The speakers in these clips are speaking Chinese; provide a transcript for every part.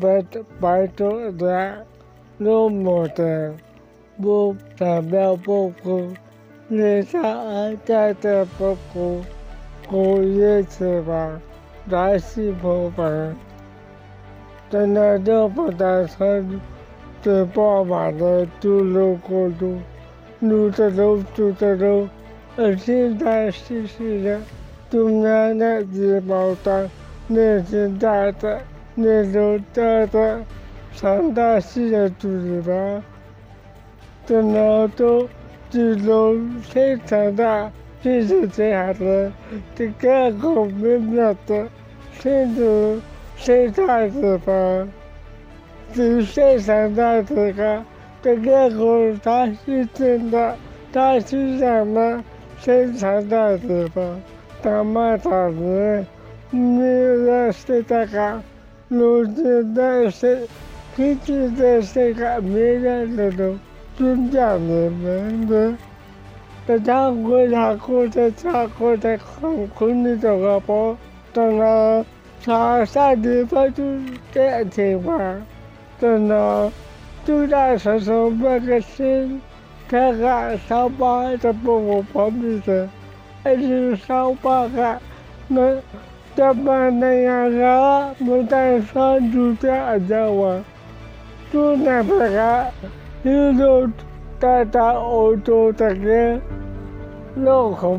白白头的落寞的不代表不哭，脸上还带着不哭，哭一次吧，再是不分。真的就不打算最饱满的独路过路，路着路，走着路，而现在实施着中央的自保单，年轻大的，年龄大的，三大学的主子吧，真的都记录非常大，其实这样子，这个后面的甚至。生产地方，就生产的这个这个工它是真的，它是什么生产的地方？他们他是没有生产个，如今的生，平时的生产没人那种中间的门的，大家国家国家家国家很困难这个包，当然。他啥地方就这情况，真的，就在身上买个新，看看上班这不方便的，还是上班看，那上班那样个，没带上就这样子玩，就那边个，有时带到欧洲这个，老可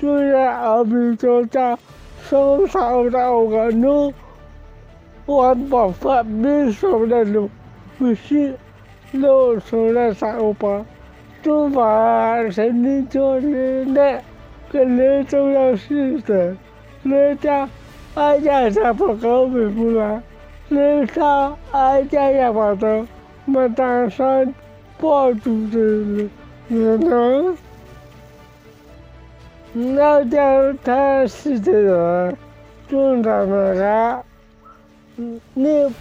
便在那边人家只有干嘛的，不要让你们，主要这个都三天在早上的我不在。对在对在路上，我旁边有这种鼻子谁个说他的上班，如果我说我们就大家二个三天的，三月四号这样批的的，就是我们就在手上那个路，我把发没收的路，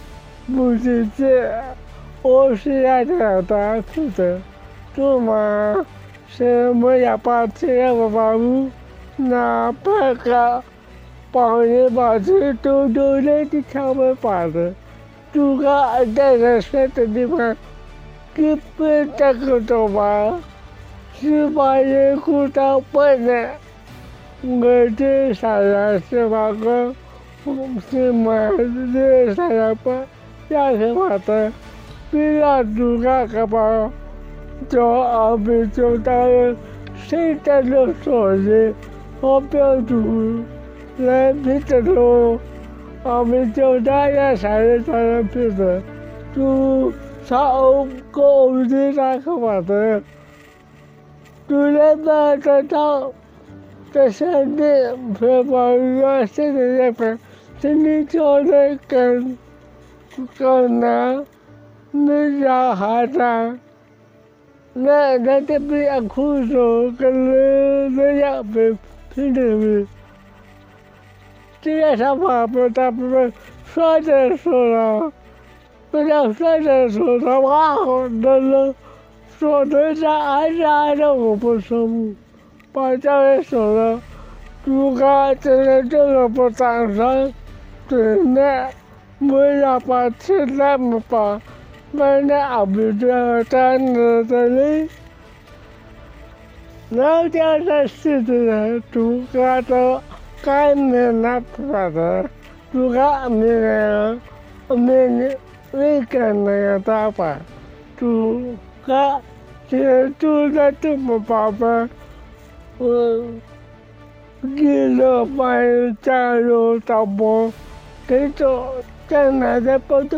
不是路收了上班。做法神经做是那个人重要事的，人家俺家啥不搞明白了，人家俺家也不懂，没打算保住的，你能？那家他是这个，中他们家，你不十八个口罩不能，我这山上十八个，不是的，这山上不，也是我的。不要丢下口罩，做好口罩的生产劳动的，不要丢，来，别丢了，好，口罩在山上，山上别扔，丢，上屋搞卫生，别扔。就来把这张这身体皮包热身体那边，身体叫的跟跟那那家孩子。那那这不要哭说，跟那那样被拼的没？这样想法不他不是说着说了，不要说着说的话，那那说真是爱是爱的我不生物，把家里守了，猪哥真的这个不单身，真的，我也把吃那么把，买那阿不就站在这里，老家的四子人猪哥都干的那不咋的，猪哥没人，没人，没干那个大把，猪哥。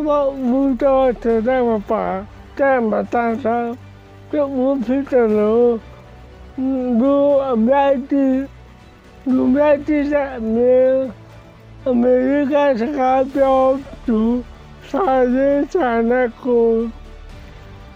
么无道的那么把这么大山，这无皮的路，路面的，路面的上面，每一个是个标注，啥人在那个，人家二个啥，别的都个路，嗯，哎就是。一个二个三用不至少多的人，而且别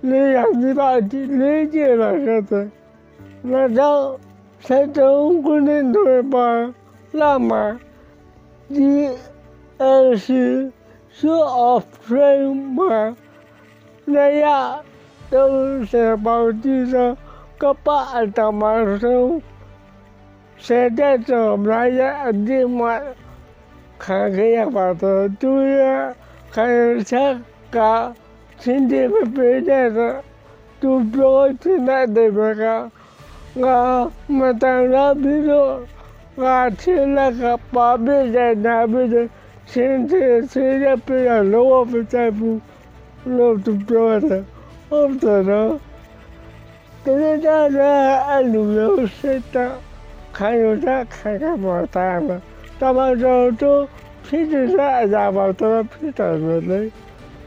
那样你把理解了个子，那叫在中国人头发。那么，你二是说二分吗？那样都是保持着个把的马手，现在怎么样的嘛？看看呀，把它都要还有像个今天的别的都不要去那那边个，我们当然比如。我听那个旁边的那边的，现在现在不要了，我们再不，老都标的，我不知道。现在大家按旅游是的，看有啥看看嘛，咱们，咱们就就平时啥家嘛，都平常的嘞。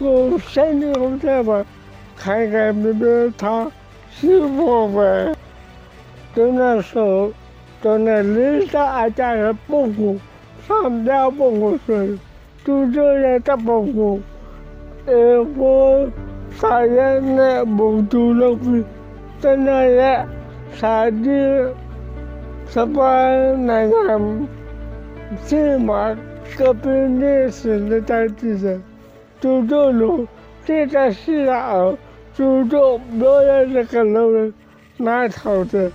我这路啊就不是，这是啥子？从谁说路啊我不可不，你看看我把皮剪了，我身体好点吧，看看没没他是否会。就那时候，就那历史阿家的报告，上边报告说，就这样的报告，呃，我啥人呢？蒙住了会，在那里，啥的，什么那个，起码隔壁那是那在地上，就这路，这在市场，就这没有那个路，哪条的？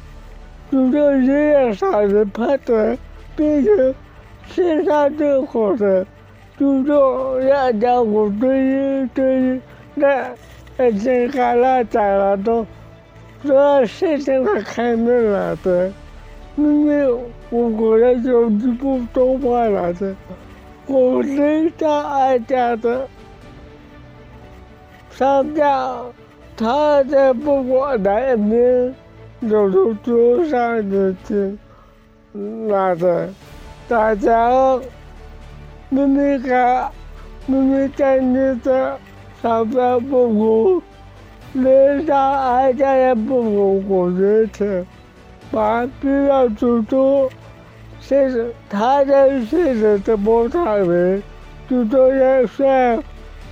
就这人也啥人判断，别人身上正好的，就这人家我对对那而且干了咋了都，这事情他开明了的，因为我过来就不多话了的，我人家俺家的，上家他在不管男命。走路桌上的去，那的，大家妹妹看，明明在你的上班不顾，脸上俺家也不顾过日子，把必要做做，谁是他在谁是怎么他们，就这样算，